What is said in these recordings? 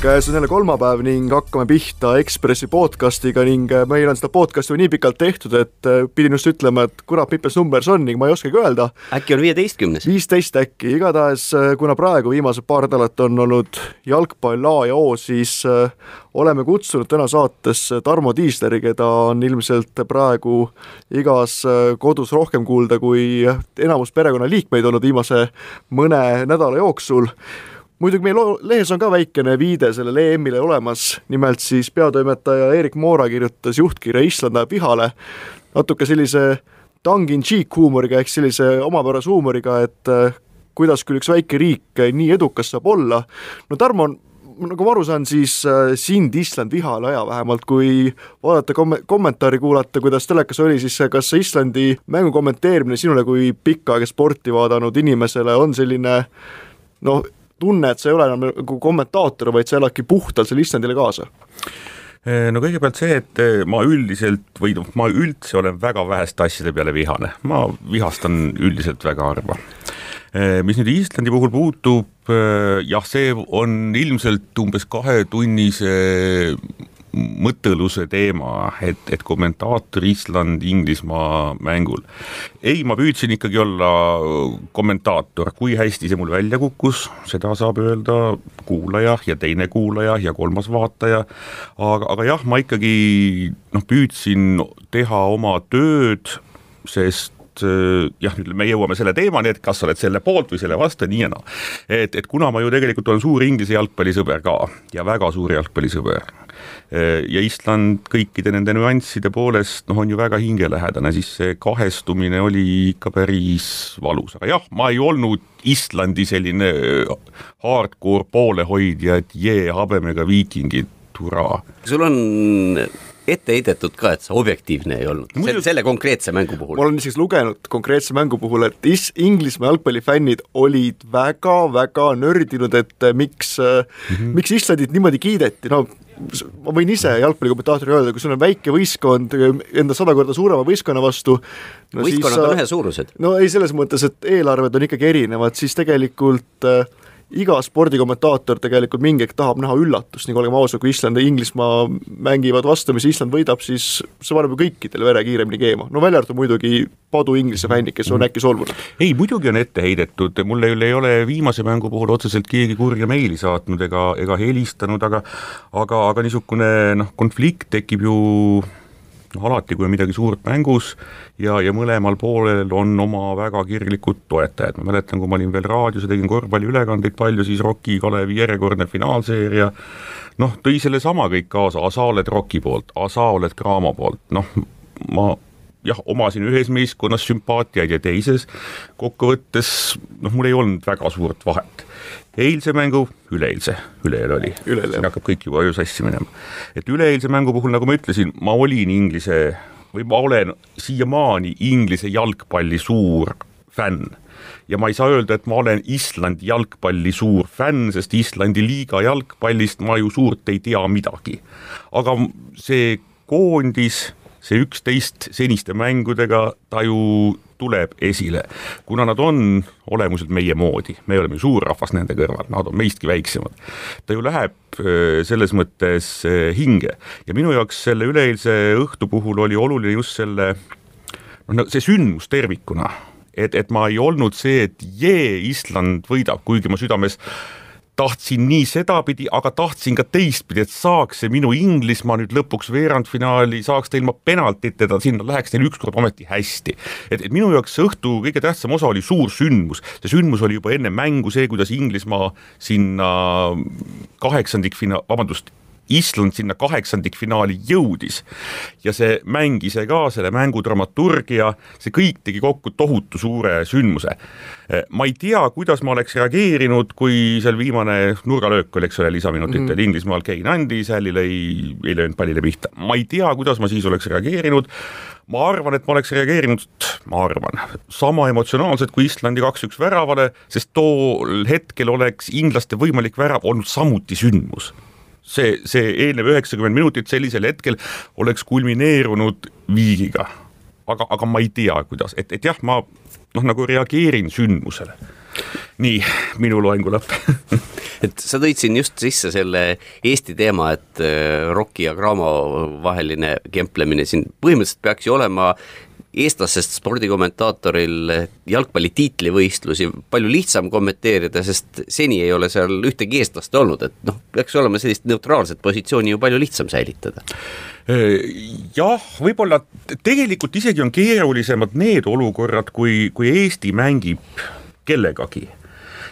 käes on jälle kolmapäev ning hakkame pihta Ekspressi podcastiga ning äh, meil on seda podcasti nii pikalt tehtud, et äh, pidin just ütlema, et kurat, mitmes number see on ning ma ei oskagi öelda. äkki on viieteistkümnes? viisteist äkki, igatahes äh, kuna praegu viimased paar nädalat on olnud jalgpall A ja O, siis oleme kutsunud täna saatesse Tarmo Tiisleri, keda on ilmselt praegu igas kodus rohkem kuulda kui enamus perekonnaliikmeid olnud viimase mõne nädala jooksul muidugi meil lehes on ka väikene viide sellele EM-ile olemas, nimelt siis peatoimetaja Erik Moora kirjutas juhtkirja Island läheb vihale, natuke sellise tongue in cheek huumoriga ehk sellise omapärase huumoriga, et äh, kuidas küll üks väike riik nii edukas saab olla. no Tarmo, nagu ma aru saan, siis äh, sind Island vihale aja vähemalt, kui vaadata kom-, kommentaari kuulata, kuidas telekas oli, siis kas see Islandi mängu kommenteerimine sinule kui pikka aega sporti vaadanud inimesele on selline noh, tunne, et sa ei ole enam nagu kommentaator, vaid sa eladki puhtalt selle Islandile kaasa? no kõigepealt see, et ma üldiselt või noh, ma üldse olen väga väheste asjade peale vihane, ma vihastan üldiselt väga harva. mis nüüd Islandi puhul puutub, jah, see on ilmselt umbes kahetunnise mõtteluse teema, et, et kommentaator Island-Inglismaa mängul. ei, ma püüdsin ikkagi olla kommentaator, kui hästi see mul välja kukkus, seda saab öelda kuulaja ja teine kuulaja ja kolmas vaataja, aga, aga jah, ma ikkagi noh, püüdsin teha oma tööd, sest jah, nüüd me jõuame selle teemani, et kas sa oled selle poolt või selle vastu, nii ja naa. et, et kuna ma ju tegelikult olen suur Inglise jalgpallisõber ka ja väga suur jalgpallisõber, Äh, ja Island kõikide nende nüansside poolest noh, on ju väga hingelähedane, siis see kahestumine oli ikka päris valus, aga jah, ma ei olnud Islandi selline äh, hardcore poolehoidja, et jee, habemega viikingid, hurraa. sul on ette heidetud ka, et sa objektiivne ei olnud Muidu... selle, selle konkreetse mängu puhul? ma olen isegi lugenud konkreetse mängu puhul, et is-, Inglismaa jalgpallifännid olid väga-väga nördinud, et äh, miks mm, -hmm. miks Islandit niimoodi kiideti, no ma võin ise jalgpallikommentaatorina öelda, kui sul on väike võistkond enda sada korda suurema võistkonna vastu no võistkonnad on ühesuurused. no ei, selles mõttes, et eelarved on ikkagi erinevad, siis tegelikult äh, iga spordikommentaator tegelikult mingi hetk tahab näha üllatust, nagu olgem ausad, kui Island ja Inglismaa mängivad vastamisi, Island võidab, siis see paneb ju kõikidel vere kiiremini keema, no välja arvatud muidugi padu Inglise fännid, kes on äkki solvunud. ei, muidugi on ette heidetud, mulle ei ole viimase mängu puhul otseselt keegi kurja meili saatnud ega, ega helistanud, aga aga, aga niisugune noh, konflikt tekib ju noh, alati, kui on midagi suurt mängus ja, ja mõlemal poolel on oma väga kirglikud toetajad, ma mäletan, kui ma olin veel raadios ja tegin korvpalliülekandeid palju, siis Rocki Kalevi järjekordne finaalseeria noh, tõi sellesama kõik kaasa, asa oled Rocki poolt, asa oled Cramo poolt, noh, ma jah, omasin ühes meeskonnas sümpaatiaid ja teises, kokkuvõttes noh, mul ei olnud väga suurt vahet eilse mängu, üleeilse, üleeile oli, siin hakkab kõik juba ju sassi minema. et üleeilse mängu puhul, nagu ma ütlesin, ma olin Inglise või ma olen siiamaani Inglise jalgpalli suur fänn ja ma ei saa öelda, et ma olen Islandi jalgpalli suur fänn, sest Islandi liiga jalgpallist ma ju suurt ei tea midagi. aga see koondis, see üksteist seniste mängudega, ta ju tuleb esile, kuna nad on olemuselt meie moodi, me oleme ju suur rahvas nende kõrval, nad on meistki väiksemad. ta ju läheb äh, selles mõttes hinge ja minu jaoks selle üleeilse õhtu puhul oli oluline just selle noh, see sündmus tervikuna, et, et ma ei olnud see, et jee, Island võidab, kuigi ma südames tahtsin nii sedapidi, aga tahtsin ka teistpidi, et saaks see minu Inglismaa nüüd lõpuks veerandfinaali, saaks ta ilma penaltiteta sinna, läheks neil ükskord ometi hästi. et, et minu jaoks see õhtu kõige tähtsam osa oli suur sündmus, see sündmus oli juba enne mängu see, kuidas Inglismaa sinna kaheksandikfina-, vabandust, Island sinna kaheksandikfinaali jõudis. Ja see mäng ise ka, selle mängu dramaturgia, see kõik tegi kokku tohutu suure sündmuse. ma ei tea, kuidas ma oleks reageerinud, kui seal viimane nurgalöök oli, eks ole, lisaminutitel mm -hmm. Inglismaal Kein andis, Häli lõi, ei löönud pallile pihta, ma ei tea, kuidas ma siis oleks reageerinud. Ma arvan, et ma oleks reageerinud, ma arvan, sama emotsionaalselt kui Islandi kaks-üks väravale, sest tol hetkel oleks inglaste võimalik värav olnud samuti sündmus see, see eelnev üheksakümmend minutit sellisel hetkel oleks kulmineerunud viigiga. aga, aga ma ei tea, kuidas, et, et jah, ma noh, nagu reageerin sündmusele. nii, minu loengu lõpp et sa tõid siin just sisse selle Eesti teema, et äh, Rocki ja Cramo vaheline kemplemine siin põhimõtteliselt peaks ju olema eestlasest spordikommentaatoril jalgpalli tiitlivõistlusi palju lihtsam kommenteerida, sest seni ei ole seal ühtegi eestlast olnud, et noh, peaks olema sellist neutraalset positsiooni ju palju lihtsam säilitada. Jah, võib-olla tegelikult isegi on keerulisemad need olukorrad, kui, kui Eesti mängib kellegagi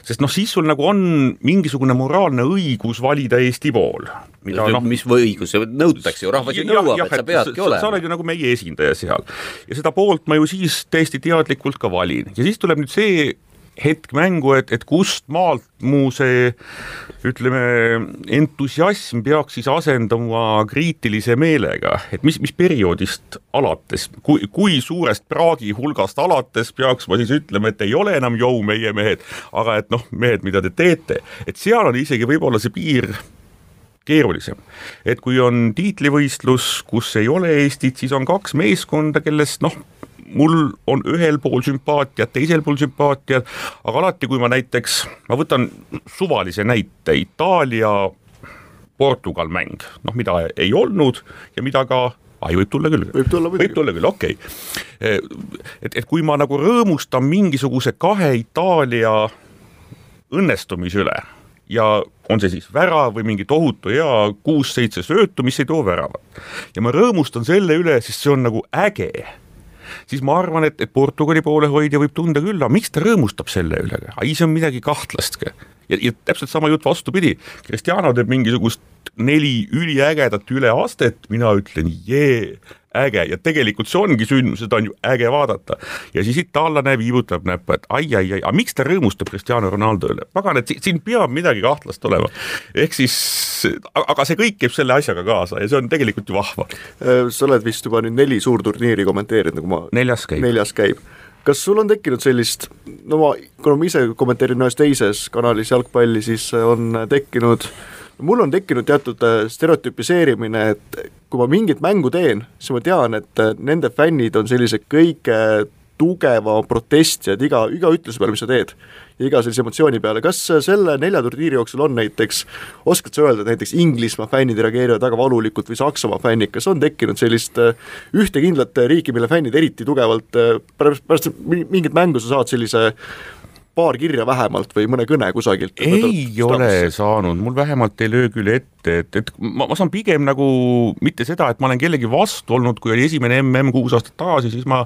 sest noh, siis sul nagu on mingisugune moraalne õigus valida Eesti pool. No, mis õigus, nõutakse ju, rahvas ju nõuab, et sa peadki olema. sa oled ju nagu meie esindaja seal ja seda poolt ma ju siis täiesti teadlikult ka valin ja siis tuleb nüüd see hetk mängu, et, et kust maalt mu see ütleme, entusiasm peaks siis asenduma kriitilise meelega, et mis, mis perioodist alates, kui, kui suurest praagi hulgast alates peaks ma siis ütlema, et ei ole enam jõu meie mehed, aga et noh, mehed, mida te teete, et seal on isegi võib-olla see piir keerulisem. et kui on tiitlivõistlus, kus ei ole Eestit, siis on kaks meeskonda, kellest noh, mul on ühel pool sümpaatiat, teisel pool sümpaatiat, aga alati, kui ma näiteks, ma võtan suvalise näite, Itaalia Portugal mäng, noh, mida ei olnud ja mida ka ai, võib tulla küll. võib tulla võib tulla küll, okei okay.. et, et kui ma nagu rõõmustan mingisuguse kahe Itaalia õnnestumise üle ja on see siis värav või mingi tohutu hea kuus-seitse söötu, mis ei too väravat. ja ma rõõmustan selle üle, sest see on nagu äge siis ma arvan, et, et Portugali poolehoidja võib tunda küll, aga miks ta rõõmustab selle üle, ai, see on midagi kahtlastki. ja, ja täpselt sama jutt vastupidi, Cristiano teeb mingisugust neli üliägedat üleastet, mina ütlen jee, äge ja tegelikult see ongi sündmus, seda on ju äge vaadata. ja siis itaallane viibutab näppu, et ai, ai, ai, aga miks ta rõõmustab Cristiano Ronaldo üle, pagan, et siin peab midagi kahtlast olema. ehk siis, aga see kõik käib selle asjaga kaasa ja see on tegelikult ju vahva. Äh, sa oled vist juba nüüd neli suurturniiri kommenteerinud, nagu ma neljas käib. neljas käib kas sul on tekkinud sellist, no ma, kuna ma ise kommenteerin ühes teises kanalis jalgpalli, siis on tekkinud mul on tekkinud teatud äh, stereotüpiseerimine, et kui ma mingit mängu teen, siis ma tean, et äh, nende fännid on sellised kõige tugevama protestijad iga, iga ütluse peale, mis sa teed. iga sellise emotsiooni peale, kas selle nelja turniiri jooksul on näiteks, oskad sa öelda, et näiteks Inglismaa fännid reageerivad väga valulikult või Saksamaa fännid, kas on tekkinud sellist äh, ühte kindlat riiki, mille fännid eriti tugevalt pärast, pärast mingit mängu sa saad sellise paar kirja vähemalt või mõne kõne kusagilt? ei ole saanud, mul vähemalt ei löö küll ette, et, et ma, ma saan pigem nagu mitte seda, et ma olen kellegi vastu olnud, kui oli esimene mm kuus aastat tagasi, siis ma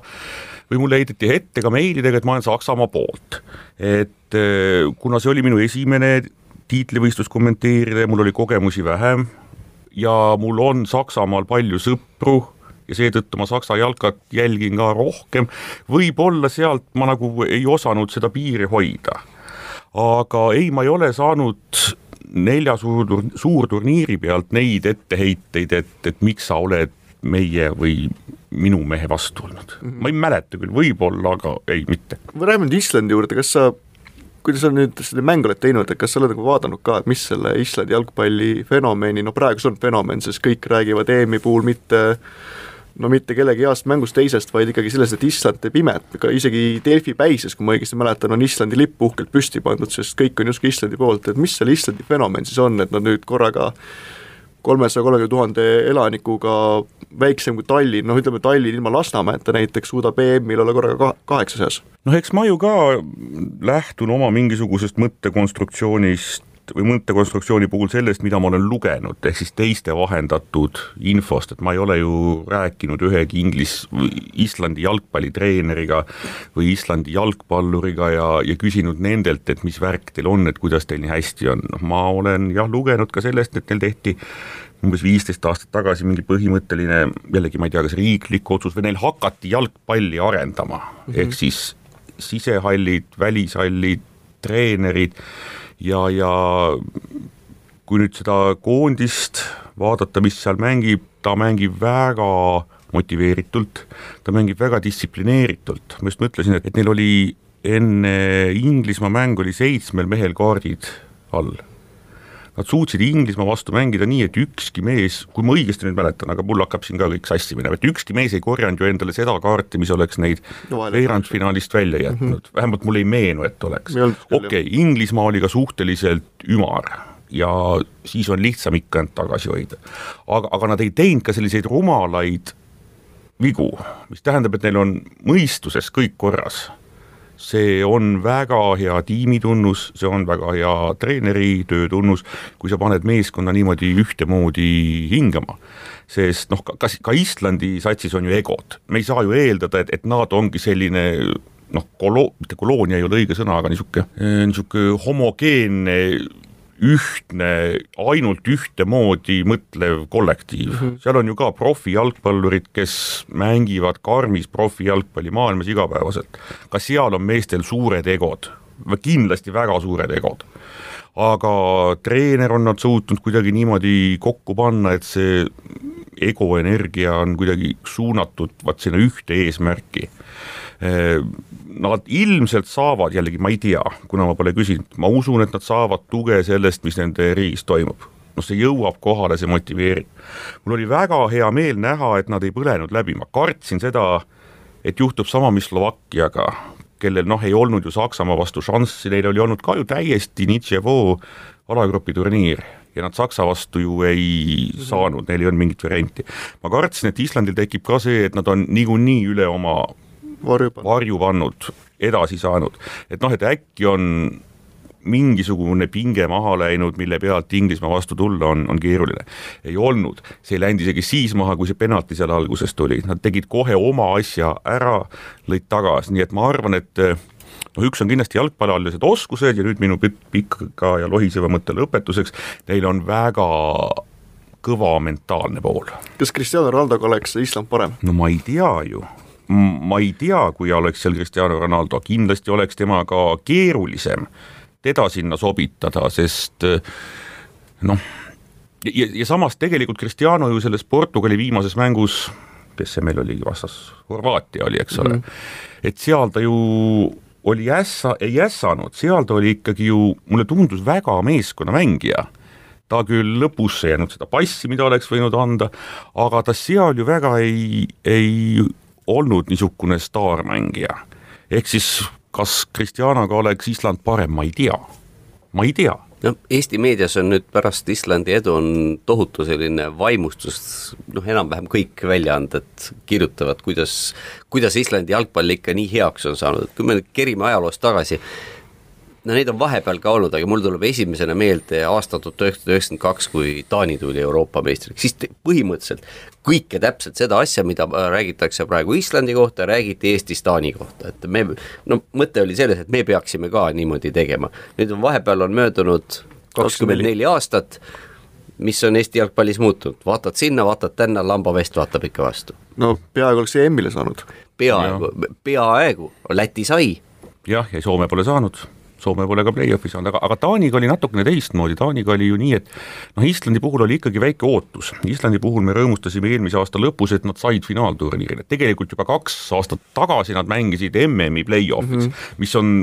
või mulle heideti ette ka meilidega, et ma olen Saksamaa poolt. et eh, kuna see oli minu esimene tiitlivõistlus kommenteerida ja mul oli kogemusi vähem ja mul on Saksamaal palju sõpru ja seetõttu ma Saksa jalkat jälgin ka rohkem, võib-olla sealt ma nagu ei osanud seda piiri hoida. aga ei, ma ei ole saanud nelja suur, suurturniiri pealt neid etteheiteid, et, et miks sa oled meie või minu mehe vastu olnud mm. -hmm. ma ei mäleta küll, võib-olla, aga ei, mitte. me läheme nüüd Islandi juurde, kas sa kuidas sa nüüd selle mängu oled teinud, et kas sa oled nagu vaadanud ka, et mis selle Islandi jalgpalli fenomeni, no praegu see on fenomen, sest kõik räägivad EM-i puhul mitte äh, no mitte kellegi heast mängust teisest, vaid ikkagi sellest, et Island teeb imet, ka isegi Delfi päises, kui ma õigesti mäletan, on Islandi lipp uhkelt püsti pandud, sest kõik on justkui Islandi poolt, et mis selle Islandi fenomen siis on, et nad nüüd korraga kolmesaja kolmekümne tuhande elanikuga väiksem kui Tallinn, noh ütleme Tallinn ilma Lasnamäeta näiteks suudab EM-il olla korraga ka kaheksa seas. noh, eks ma ju ka lähtun oma mingisugusest mõttekonstruktsioonist või mõttekonstruktsiooni puhul sellest, mida ma olen lugenud, ehk siis teiste vahendatud infost, et ma ei ole ju rääkinud ühegi Inglis-, Islandi jalgpallitreeneriga või Islandi jalgpalluriga ja, ja küsinud nendelt, et mis värk teil on, et kuidas teil nii hästi on, noh ma olen jah, lugenud ka sellest, et neil tehti umbes viisteist aastat tagasi mingi põhimõtteline, jällegi ma ei tea, kas riiklik otsus või neil hakati jalgpalli arendama mm, -hmm. ehk siis sisehallid, välishallid, treenerid ja, ja kui nüüd seda koondist vaadata, mis seal mängib, ta mängib väga motiveeritult, ta mängib väga distsiplineeritult, ma just mõtlesin, et, et neil oli enne Inglismaa mängu oli seitsmel mehel kaardid all. Nad suutsid Inglismaa vastu mängida nii, et ükski mees, kui ma õigesti nüüd mäletan, aga mul hakkab siin ka kõik sassi minema, et ükski mees ei korjanud ju endale seda kaarti, mis oleks neid veerandfinaalist välja jätnud mm, -hmm. vähemalt mulle ei meenu, et oleks. okei okay,, Inglismaa oli ka suhteliselt ümar ja siis on lihtsam ikka end tagasi hoida. aga, aga nad ei teinud ka selliseid rumalaid vigu, mis tähendab, et neil on mõistuses kõik korras see on väga hea tiimitunnus, see on väga hea treeneri töö tunnus, kui sa paned meeskonna niimoodi ühtemoodi hingama. sest noh, kas ka Islandi satsis on ju egod, me ei saa ju eeldada, et, et nad ongi selline noh, kolo-, mitte koloonia ei ole õige sõna, aga niisugune, niisugune homogeenne ühtne, ainult ühtemoodi mõtlev kollektiiv mm, -hmm. seal on ju ka profijalgpallurid, kes mängivad karmis profijalgpalli maailmas igapäevaselt. ka seal on meestel suured egod, kindlasti väga suured egod. aga treener on nad suutnud kuidagi niimoodi kokku panna, et see egoenergia on kuidagi suunatud vaat sinna ühte eesmärki Nad ilmselt saavad, jällegi ma ei tea, kuna ma pole küsinud, ma usun, et nad saavad tuge sellest, mis nende riigis toimub noh, see jõuab kohale, see motiveerib. mul oli väga hea meel näha, et nad ei põlenud läbi, ma kartsin seda, et juhtub sama, mis Slovakkiaga, kellel noh, ei olnud ju Saksamaa vastu šanssi, neil oli olnud ka ju täiesti Nitševo alagrupi turniir ja nad Saksa vastu ju ei saanud, neil ei olnud mingit varianti. ma kartsin, et Islandil tekib ka see, et nad on niikuinii üle oma varju pannud, varju pannud, edasi saanud, et noh, et äkki on mingisugune pinge maha läinud, mille pealt Inglismaa vastu tulla on, on keeruline. ei olnud, see ei läinud isegi siis maha, kui see penalti seal alguses tuli, nad tegid kohe oma asja ära, lõid tagasi, nii et ma arvan, et noh, üks on kindlasti jalgpallialised oskused ja nüüd minu pika ja lohiseva mõtte lõpetuseks, neil on väga kõva mentaalne pool. kas Cristiano Ronaldoga oleks Island parem? no ma ei tea ju, ma ei tea, kui oleks seal Cristiano Ronaldo, kindlasti oleks temaga keerulisem teda sinna sobitada, sest noh, ja, ja samas tegelikult Cristiano ju selles Portugali viimases mängus, kes see meil oli vastas, Horvaatia oli, eks ole mm, -hmm. et seal ta ju oli ässa, ei ässanud, seal ta oli ikkagi ju, mulle tundus väga meeskonnamängija ta küll lõpusse ei jäänud seda passi, mida oleks võinud anda, aga ta seal ju väga ei, ei olnud niisugune staarmängija. ehk siis kas Kristjanaga oleks Island parem, ma ei tea, ma ei tea. Noh, Eesti meedias on nüüd pärast Islandi edu on tohutu selline vaimustus, noh, enam-vähem kõik väljaanded kirjutavad, kuidas, kuidas Islandi jalgpall ikka nii heaks on saanud, et kui me nüüd kerime ajaloos tagasi, no neid on vahepeal ka olnud, aga mul tuleb esimesena meelde aasta tuhat üheksasada üheksakümmend kaks, kui Taani tuli Euroopa meistriks, siis põhimõtteliselt kõike täpselt seda asja, mida räägitakse praegu Islandi kohta, räägiti Eestis Taani kohta, et me, no mõte oli selles, et me peaksime ka niimoodi tegema. nüüd on vahepeal on möödunud kakskümmend neli aastat, mis on Eesti jalgpallis muutunud, vaatad sinna, vaatad tänna, lambavest vaatab ikka vastu. no peaaegu oleks EM-ile saanud. peaaegu, peaaegu, Läti sai. jah, ja Soome pole saanud Soome pole ka play-off'i saanud, aga, aga Taaniga oli natukene teistmoodi, Taaniga oli ju nii, et noh, Islandi puhul oli ikkagi väike ootus, Islandi puhul me rõõmustasime eelmise aasta lõpus, et nad said finaalturniirile, tegelikult juba kaks aastat tagasi nad mängisid MM-i play-off'is mm, -hmm. mis on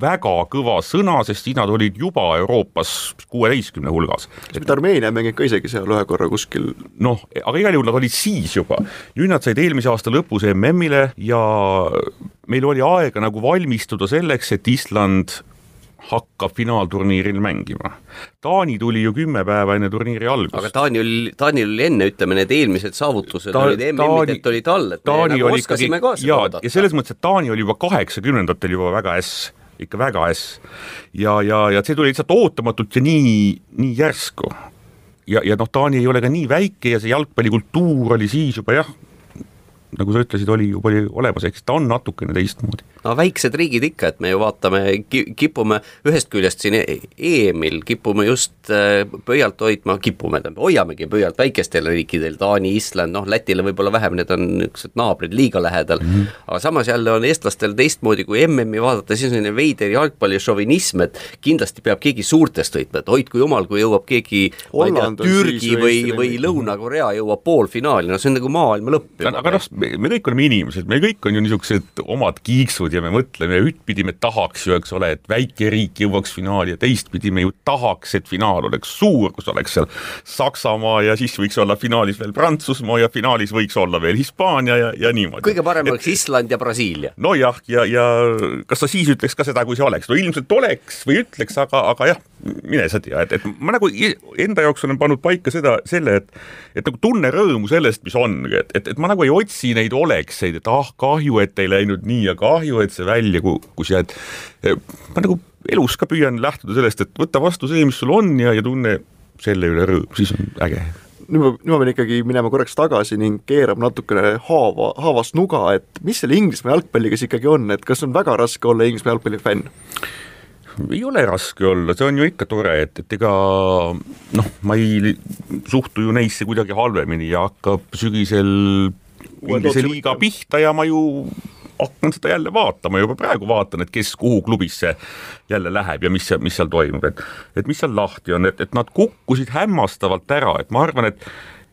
väga kõva sõna, sest nad olid juba Euroopas kuueteistkümne hulgas. mitte Armeenia mängib ka isegi seal ühe korra kuskil? noh, aga igal juhul nad olid siis juba, nüüd nad said eelmise aasta lõpus MM-ile ja meil oli aega nagu valmistuda selleks, et Island hakkab finaalturniiril mängima. Taani tuli ju kümme päeva enne turniiri algust. aga Taani oli, Taanil oli enne, ütleme, need eelmised saavutused Ta, olid MM-idelt olid all, et Taani me nagu oskasime ka seda oodata. ja selles mõttes, et Taani oli juba kaheksakümnendatel juba väga äss, ikka väga äss. ja, ja, ja see tuli lihtsalt ootamatult ja nii, nii järsku. ja, ja noh, Taani ei ole ka nii väike ja see jalgpallikultuur oli siis juba jah, nagu sa ütlesid, oli juba olemas, ehk siis ta on natukene teistmoodi. no väiksed riigid ikka, et me ju vaatame, kipume ühest küljest siin EM-il, kipume just äh, pöialt hoidma, kipume, hoiamegi pöialt väikestel riikidel, Taani, Island, noh Lätile võib-olla vähem, need on niisugused naabrid liiga lähedal mm, -hmm. aga samas jälle on eestlastel teistmoodi, kui MM-i vaadata, siis on selline veider jalgpallišovinism, et kindlasti peab keegi suurtest võitma, et hoidku jumal, kui jõuab keegi ma ei tea, Türgi või, või Lõuna-Korea jõuab poolfinaali, no see on nagu maailma lõpp. aga noh, me kõik oleme inimesed, me kõik on ju niisugused omad kiiksud ja me mõtleme ja ühtpidi me tahaks ju, eks ole, et väike riik jõuaks finaali ja teistpidi me ju tahaks, et finaal oleks suur, kus oleks seal Saksamaa ja siis võiks olla finaalis veel Prantsusmaa ja finaalis võiks olla veel Hispaania ja, ja niimoodi. kõige parem et, oleks Island ja Brasiilia. nojah, ja, ja kas sa siis ütleks ka seda, kui see oleks, no ilmselt oleks või ütleks, aga, aga jah, mine sa tea, et, et ma nagu enda jaoks olen pannud paika seda, selle, et et nagu tunne rõõmu sellest, mis on, et, et, et ma nagu ei otsi neid olekseid, et ah, kahju, et ei läinud nii ja kahju, et see välja kukkus ja et ma nagu elus ka püüan lähtuda sellest, et võta vastu see, mis sul on ja, ja tunne selle üle rõõmu, siis on äge nüüd ma, nüüd ma pean ikkagi minema korraks tagasi ning keerama natukene haava, haavast nuga, et mis selle Inglismaa jalgpalliga siis ikkagi on, et kas on väga raske olla Inglismaa jalgpalli fänn? Ei ole raske olla, see on ju ikka tore, et, et ega noh, ma ei suhtu ju neisse kuidagi halvemini ja hakkab sügisel Inglise liiga pihta ja ma ju hakkan seda jälle vaatama, juba praegu vaatan, et kes kuhu klubisse jälle läheb ja mis, mis seal toimub, et et mis seal lahti on, et, et nad kukkusid hämmastavalt ära, et ma arvan, et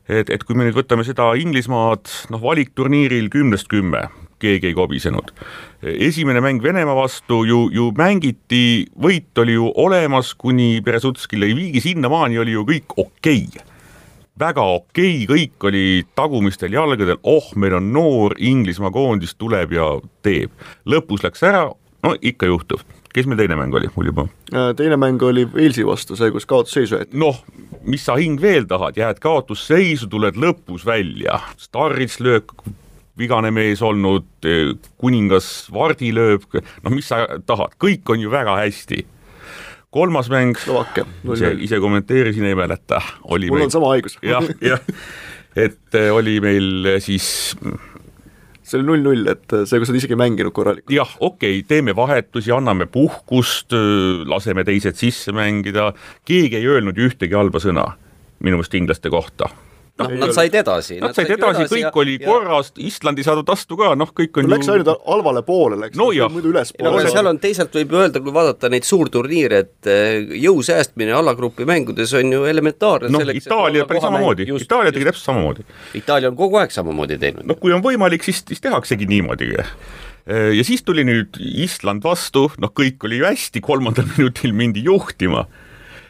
et, et kui me nüüd võtame seda Inglismaad, noh, valikturniiril kümnest kümme, keegi ei kobisenud. esimene mäng Venemaa vastu ju, ju mängiti, võit oli ju olemas, kuni Berezutski lõi viigi, sinnamaani oli ju kõik okei okay väga okei okay,, kõik oli tagumistel jalgadel, oh, meil on noor Inglismaa koondis tuleb ja teeb. lõpus läks ära, no ikka juhtub. kes meil teine mäng oli, mul juba? Äh, teine mäng oli Walesi vastu, see, kus kaotusseisu jäeti. noh, mis sa hing veel tahad, jääd kaotusseisu, tuled lõpus välja, Starrits lööb vigane mees olnud, kuningas Vardi lööb, noh, mis sa tahad, kõik on ju väga hästi. Kolmas mäng, ise, ise kommenteerisin, ei mäleta, oli mul meil... on sama haigus. jah, jah, et äh, oli meil äh, siis see oli null-null, et äh, see, kus nad isegi ei mänginud korralikult. jah, okei okay,, teeme vahetusi, anname puhkust, laseme teised sisse mängida, keegi ei öelnud ühtegi halba sõna minu meelest inglaste kohta noh, nad said edasi. Nad said edasi, kõik ja, oli ja... korras, Island ei saadud vastu ka, noh, kõik on no, ju läks ainult halvale poole, läks no, muidu ülespoole no,. seal on teisalt võib öelda, kui vaadata neid suurturniire, et eh, jõu säästmine alagrupi mängudes on ju elementaarne. noh, Itaalia päris samamoodi, Itaalia tegi täpselt samamoodi. Itaalia on kogu aeg samamoodi teinud. noh, kui on võimalik, siis, siis tehaksegi niimoodi eh, ja siis tuli nüüd Island vastu, noh, kõik oli ju hästi, kolmandal minutil mindi juhtima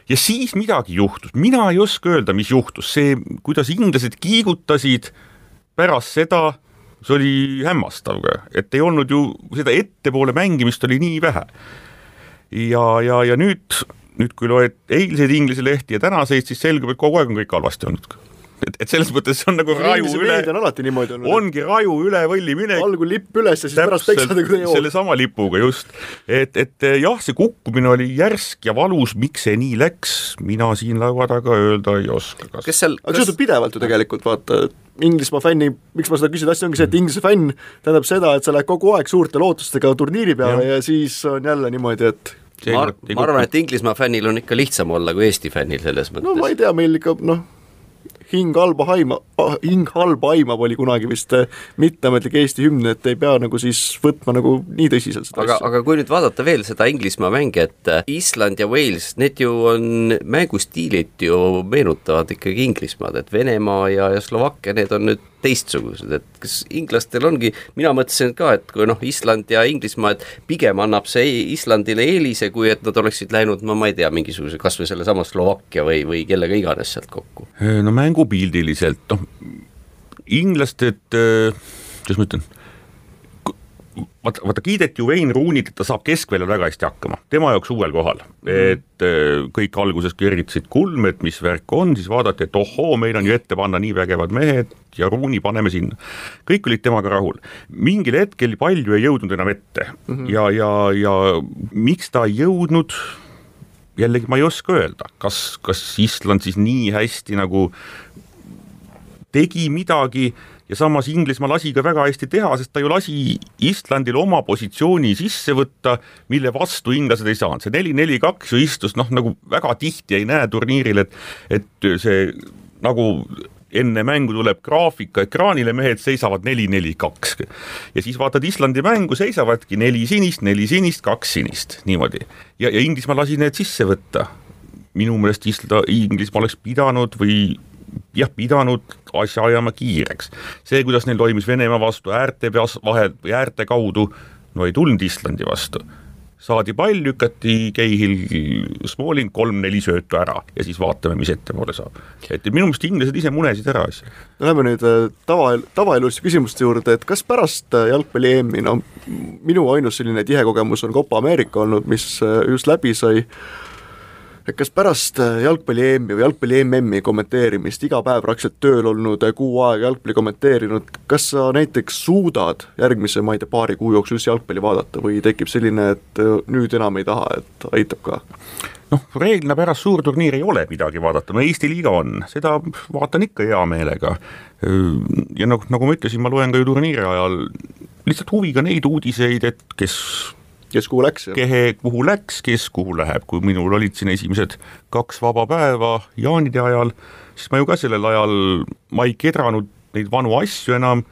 ja siis midagi juhtus, mina ei oska öelda, mis juhtus, see, kuidas inglased kiigutasid pärast seda, see oli hämmastav, et ei olnud ju seda ettepoole mängimist oli nii vähe. ja, ja, ja nüüd, nüüd kui loed eilseid Inglise lehti ja tänaseid, siis selgub, et kogu aeg on kõik halvasti olnud et, et selles mõttes see on nagu raju üle, on alati niimoodi olnud. ongi raju üle võlli minek. algul lipp üles ja siis pärast peksad nagu jõuab. sellesama lipuga just, et, et jah, see kukkumine oli järsk ja valus, miks see nii läks, mina siin laua taga öelda ei oska. kas seal aga see juhtub pidevalt ju tegelikult, vaata, Inglismaa fänni, miks ma seda küsin, asi ongi see, et Inglise fänn tähendab seda, et sa lähed kogu aeg suurte lootustega turniiri peale ja, ja siis on jälle niimoodi, et ma, ma arvan, et Inglismaa fännil on ikka lihtsam olla kui Eesti fännil selles mõttes. no ma ei tea, meil ikka noh hing halba haima, hing halba aimab oli kunagi vist äh, mitteametlik Eesti hümn, et ei pea nagu siis võtma nagu nii tõsiselt seda aga, aga kui nüüd vaadata veel seda Inglismaa mänge, et äh, Island ja Wales, need ju on, mängustiilid ju meenutavad ikkagi Inglismaad, et Venemaa ja, ja Slovakkia, need on nüüd teistsugused, et kas inglastel ongi, mina mõtlesin ka, et kui noh, Island ja Inglismaa, et pigem annab see Islandile eelise, kui et nad oleksid läinud, no ma ei tea, mingisuguse kas või sellesama Slovakkia või, või kellega iganes sealt kokku. no mängupildiliselt, noh, inglased, kuidas ma ütlen vaata, vaata kiideti ju Wayne Rooney't, et ta saab keskväljal väga hästi hakkama, tema jaoks uuel kohal. -hmm. et äh, kõik alguses kergitasid kulme, et mis värk on, siis vaadati, et ohoo, meil on ju ette panna nii vägevad mehed ja Rooney paneme sinna. kõik olid temaga rahul. mingil hetkel palju ei jõudnud enam ette mm -hmm. ja, ja, ja miks ta ei jõudnud, jällegi ma ei oska öelda, kas, kas Island siis nii hästi nagu tegi midagi ja samas Inglismaa lasi ka väga hästi teha, sest ta ju lasi Islandil oma positsiooni sisse võtta, mille vastu inglased ei saanud, see neli-neli-kaks ju istus noh, nagu väga tihti ei näe turniiril, et et see nagu enne mängu tuleb graafika ekraanile, mehed seisavad neli-neli-kaks. ja siis vaatad Islandi mängu, seisavadki neli sinist, neli sinist, kaks sinist, niimoodi. ja, ja Inglismaa lasi need sisse võtta. minu meelest Isla-, Inglismaa oleks pidanud või jah, pidanud asja ajama kiireks. see, kuidas neil toimis Venemaa vastu äärte peas, vahe äärte kaudu, no ei tulnud Islandi vastu saadi pall, lükati Cahill, Smalling kolm-neli söötu ära ja siis vaatame, mis ettepoole saab. et minu meelest inglased ise munesid ära asja. Läheme nüüd äh, tava, tavaelus küsimuste juurde, et kas pärast äh, jalgpalli EM-i, no minu ainus selline tihe kogemus on Copa Ameerika olnud, mis äh, just läbi sai, et kas pärast äh, jalgpalli EM-i või jalgpalli MM-i kommenteerimist, iga päev praktiliselt tööl olnud, äh, kuu aega jalgpalli kommenteerinud, kas sa näiteks suudad järgmise, ma ei tea, paari kuu jooksul üldse jalgpalli vaadata või tekib selline, et äh, nüüd enam ei taha, et aitab ka? noh, reeglina pärast suurturniiri ei ole midagi vaadata, no Eesti liiga on, seda vaatan ikka hea meelega. ja noh, nagu ma ütlesin, ma loen ka ju turniiri ajal lihtsalt huviga neid uudiseid, et kes kes kuhu läks? kehe kuhu läks, kes kuhu läheb, kui minul olid siin esimesed kaks vaba päeva jaanide ajal, siis ma ju ka sellel ajal, ma ei kedranud neid vanu asju enam,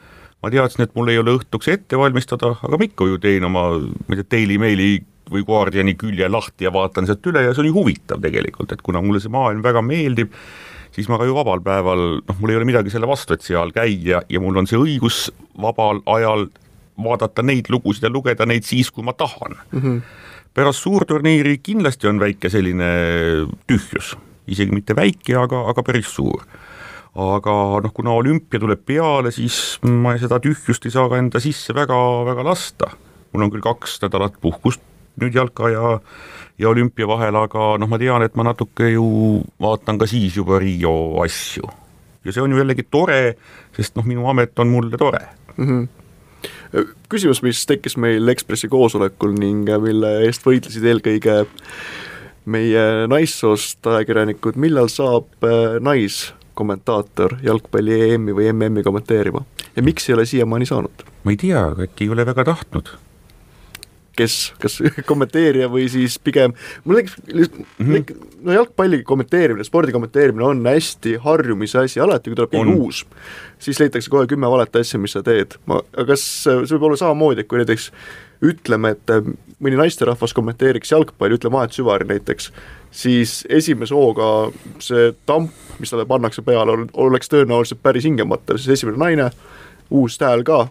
ma teadsin, et mul ei ole õhtuks ette valmistada, aga ma ikka ju teen oma, ma ei tea, Daily Maili või Guardiani külje lahti ja vaatan sealt üle ja see on ju huvitav tegelikult, et kuna mulle see maailm väga meeldib, siis ma ka ju vabal päeval, noh, mul ei ole midagi selle vastu, et seal käia ja mul on see õigus vabal ajal vaadata neid lugusid ja lugeda neid siis, kui ma tahan mm. -hmm. pärast suurturniiri kindlasti on väike selline tühjus, isegi mitte väike, aga, aga päris suur. aga noh, kuna olümpia tuleb peale, siis ma seda tühjust ei saa ka enda sisse väga-väga lasta. mul on küll kaks nädalat puhkust nüüd jalka ja ja olümpia vahel, aga noh, ma tean, et ma natuke ju vaatan ka siis juba Riio asju. ja see on ju jällegi tore, sest noh, minu amet on mulle tore mm. -hmm küsimus, mis tekkis meil Ekspressi koosolekul ning mille eest võitlesid eelkõige meie naissoost ajakirjanikud, millal saab äh, naiskommentaator jalgpalli EM-i või MM-i kommenteerima ja miks ei ole siiamaani saanud? ma ei tea, äkki ei ole väga tahtnud kes, kas kommenteerija või siis pigem, mul tekkis mm -hmm. no jalgpalli kommenteerimine, spordi kommenteerimine on hästi harjumise asi, alati kui tuleb mingi uus, siis leitakse kohe kümme valet asja, mis sa teed, ma, aga kas see võib olla samamoodi, et kui näiteks ütleme, et äh, mõni naisterahvas kommenteeriks jalgpalli, ütleme Aet Süvari näiteks, siis esimese hooga see tamp, mis talle pannakse peale, oleks tõenäoliselt päris hingemata, siis esimene naine, uus hääl ka,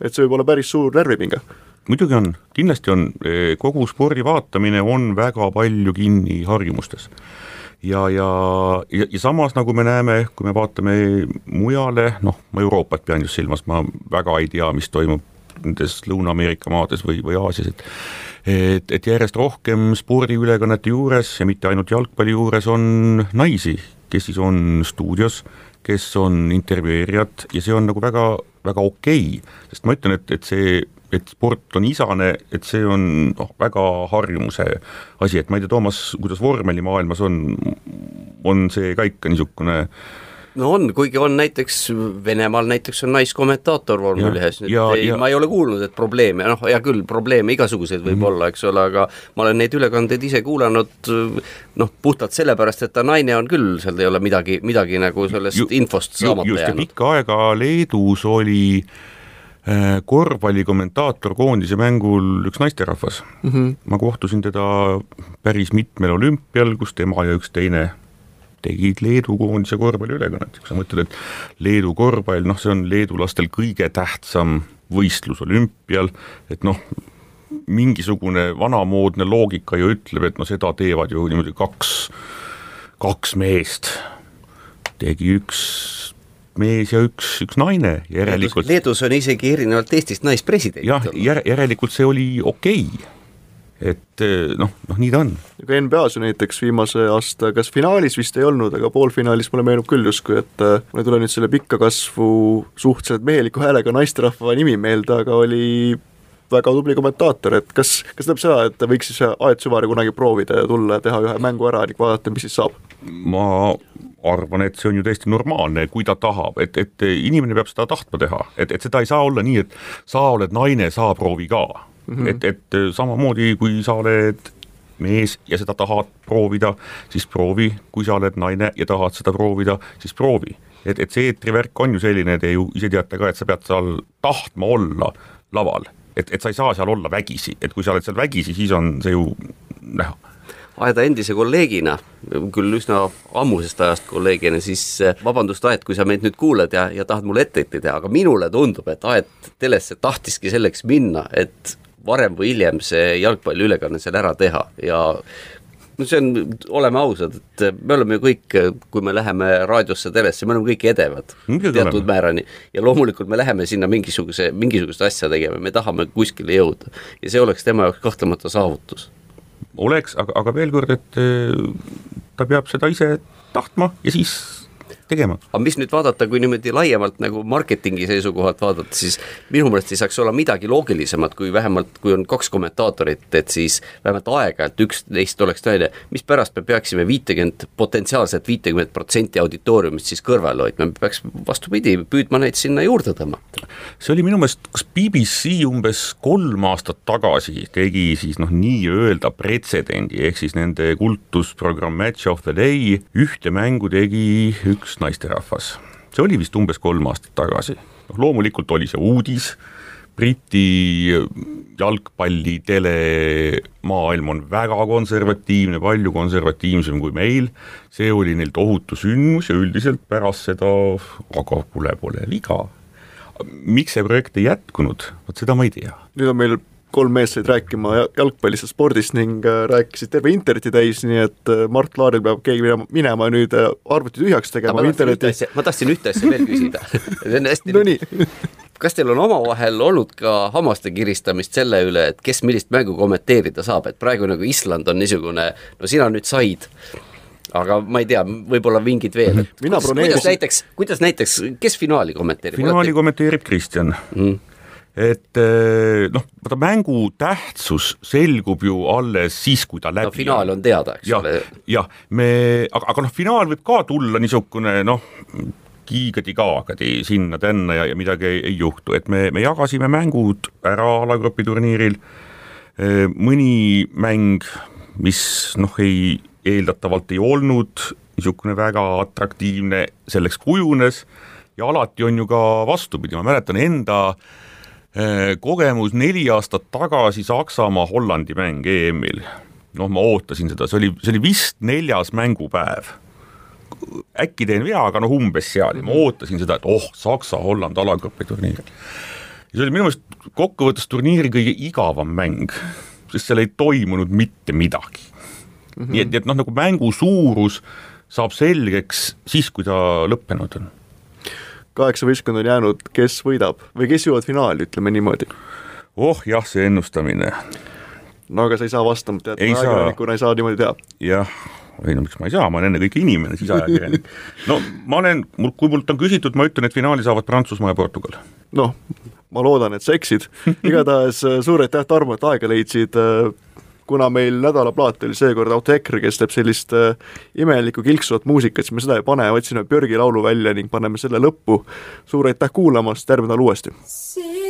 et see võib olla päris suur närvipinge muidugi on, kindlasti on, eh, kogu spordi vaatamine on väga palju kinni harjumustes. ja, ja, ja, ja samas, nagu me näeme, kui me vaatame mujale, noh, ma Euroopat pean just silmas, ma väga ei tea, mis toimub nendes Lõuna-Ameerika maades või, või Aasias, et et, et järjest rohkem spordiülekannete juures ja mitte ainult jalgpalli juures on naisi, kes siis on stuudios, kes on intervjueerijad ja see on nagu väga, väga okei okay., sest ma ütlen, et, et see et sport on isane, et see on noh, väga harjumuse asi, et ma ei tea, Toomas, kuidas vormelimaailmas on, on see ka ikka niisugune no on, kuigi on näiteks Venemaal näiteks on naiskommentaator ei, ja, ma ei ole kuulnud, et probleeme, noh, hea küll, probleeme igasuguseid võib mm -hmm. olla, eks ole, aga ma olen neid ülekandeid ise kuulanud noh, puhtalt sellepärast, et ta naine on küll, seal ei ole midagi, midagi nagu sellest ju, infost saamata ju, jäänud. pikka aega Leedus oli Äh, korvpallikommentaator koondise mängul üks naisterahvas mm. -hmm. ma kohtusin teda päris mitmel olümpial, kus tema ja üks teine tegid Leedu koondise korvpalliülekannet, kui sa mõtled, et Leedu korvpall, noh, see on leedulastel kõige tähtsam võistlus olümpial, et noh, mingisugune vanamoodne loogika ju ütleb, et no seda teevad ju niimoodi kaks, kaks meest. tegi üks mees ja üks, üks naine, järelikult Leedus on isegi erinevalt Eestist naispresident. jah, järelikult see oli okei okay et eh, noh, noh nii ta on. aga NBA-s ju näiteks viimase aasta, kas finaalis vist ei olnud, aga poolfinaalis mulle meenub küll justkui, et eh, mul ei tule nüüd selle pikka kasvu suhteliselt meheliku häälega naisterahva nimi meelde, aga oli väga tubli kommentaator, et kas, kas tähendab seda, et võiks siis Aet Süvari kunagi proovida ja tulla ja teha ühe mängu ära ning vaadata, mis siis saab? ma arvan, et see on ju täiesti normaalne, kui ta tahab, et, et inimene peab seda tahtma teha, et, et seda ei saa olla nii, et sa oled naine, sa proovi ka mm. -hmm. et, et samamoodi, kui sa oled mees ja seda tahad proovida, siis proovi, kui sa oled naine ja tahad seda proovida, siis proovi. et, et see eetrivärk on ju selline, te ju ise teate ka, et sa pead seal tahtma olla laval, et, et sa ei saa seal olla vägisi, et kui sa oled seal vägisi, siis on see ju näha. Aeda endise kolleegina, küll üsna ammusest ajast kolleegina, siis äh, vabandust, Aet, kui sa meid nüüd kuulad ja, ja tahad mulle etteheiteid teha, aga minule tundub, et Aet telesse tahtiski selleks minna, et varem või hiljem see jalgpalliülekanne seal ära teha ja no see on, oleme ausad, et me oleme ju kõik, kui me läheme raadiosse, telesse, me oleme kõik edevad Muidugi teatud oleme. määrani. ja loomulikult me läheme sinna mingisuguse, mingisugust asja tegema, me tahame kuskile jõuda. ja see oleks tema jaoks kahtlemata saavutus. oleks, aga, aga veel kord, et eh, ta peab seda ise tahtma ja siis tegema. aga mis nüüd vaadata, kui niimoodi laiemalt nagu marketingi seisukohalt vaadata, siis minu meelest ei saaks olla midagi loogilisemat, kui vähemalt, kui on kaks kommentaatorit, et siis vähemalt aeg-ajalt üks neist oleks tõeline, mispärast me peaksime viitekümmet, potentsiaalselt viitekümmet protsenti auditooriumist siis kõrvale hoidma, me peaks vastupidi, püüdma neid sinna juurde tõmmata. see oli minu meelest, kas BBC umbes kolm aastat tagasi tegi siis noh, nii-öelda pretsedendi, ehk siis nende kultusprogramm Match of the Day, ühte mängu tegi üks naisterahvas. see oli vist umbes kolm aastat tagasi. noh, loomulikult oli see uudis, Briti jalgpalli telemaailm on väga konservatiivne, palju konservatiivsem kui meil, see oli neil tohutu sündmus ja üldiselt pärast seda, aga kuule, pole viga. miks see projekt ei jätkunud, vot seda ma ei tea. nüüd on meil kolm meest said rääkima ja- jalgpallist ja spordist ning äh, rääkisid terve interneti täis, nii et äh, Mart Laaril peab keegi minema, minema nüüd äh, arvuti tühjaks tegema, ma tahtsin ühte interneti asja, ma tahtsin ühte asja veel küsida. See on hästi no nii, kas teil on omavahel olnud ka hammaste kiristamist selle üle, et kes millist mängu kommenteerida saab, et praegu nagu Island on niisugune, no sina nüüd said, aga ma ei tea, võib-olla mingid veel, et Mina kuidas, broneerisin- kuidas näiteks, kuidas näiteks, kes finaali kommenteerib? finaali kommenteerib Kristjan. Mm. Et eh, noh, vaata mängu tähtsus selgub ju alles siis, kui ta läbi no finaal on teada, eks jah ole., jah, me, aga, aga noh, finaal võib ka tulla niisugune noh, kiigadi-kaagadi sinna-tänna ja, ja midagi ei, ei juhtu, et me, me jagasime mängud ära alagrupi turniiril. mõni mäng, mis noh, ei eeldatavalt ei olnud niisugune väga atraktiivne, selleks kujunes ja alati on ju ka vastupidi, ma mäletan enda eh, kogemus neli aastat tagasi Saksamaa-Hollandi mäng EM-il. noh, ma ootasin seda, see oli, see oli vist neljas mängupäev. äkki teen vea, aga noh, umbes seal ja ma ootasin seda, et oh, Saksa-Holland alagrupi turniir. ja see oli minu meelest kokkuvõttes turniiri kõige igavam mäng, sest seal ei toimunud mitte midagi mm. -hmm. nii et, et noh, nagu mängu suurus saab selgeks siis, kui ta lõppenud on kaheksa võistkonda on jäänud, kes võidab või kes jõuavad finaali, ütleme niimoodi. oh jah, see ennustamine, no aga sa ei saa vastama, tead, ajakirjanikuna ei saa niimoodi teha. jah, ei no miks ma ei saa, ma olen ennekõike inimene, siis ajakirjanik. no ma olen, mul, kui mult on küsitud, ma ütlen, et finaali saavad Prantsusmaa ja Portugal. noh, ma loodan, et sa eksid, igatahes äh, suur aitäh, Tarmo, et aega leidsid, kuna meil nädalaplaat oli seekord Auto EKRE, kes teeb sellist äh, imelikku kilksuvat muusikat, siis me seda ei pane, otsime Björgi laulu välja ning paneme selle lõppu. suur aitäh kuulamast, järgmine nädal uuesti!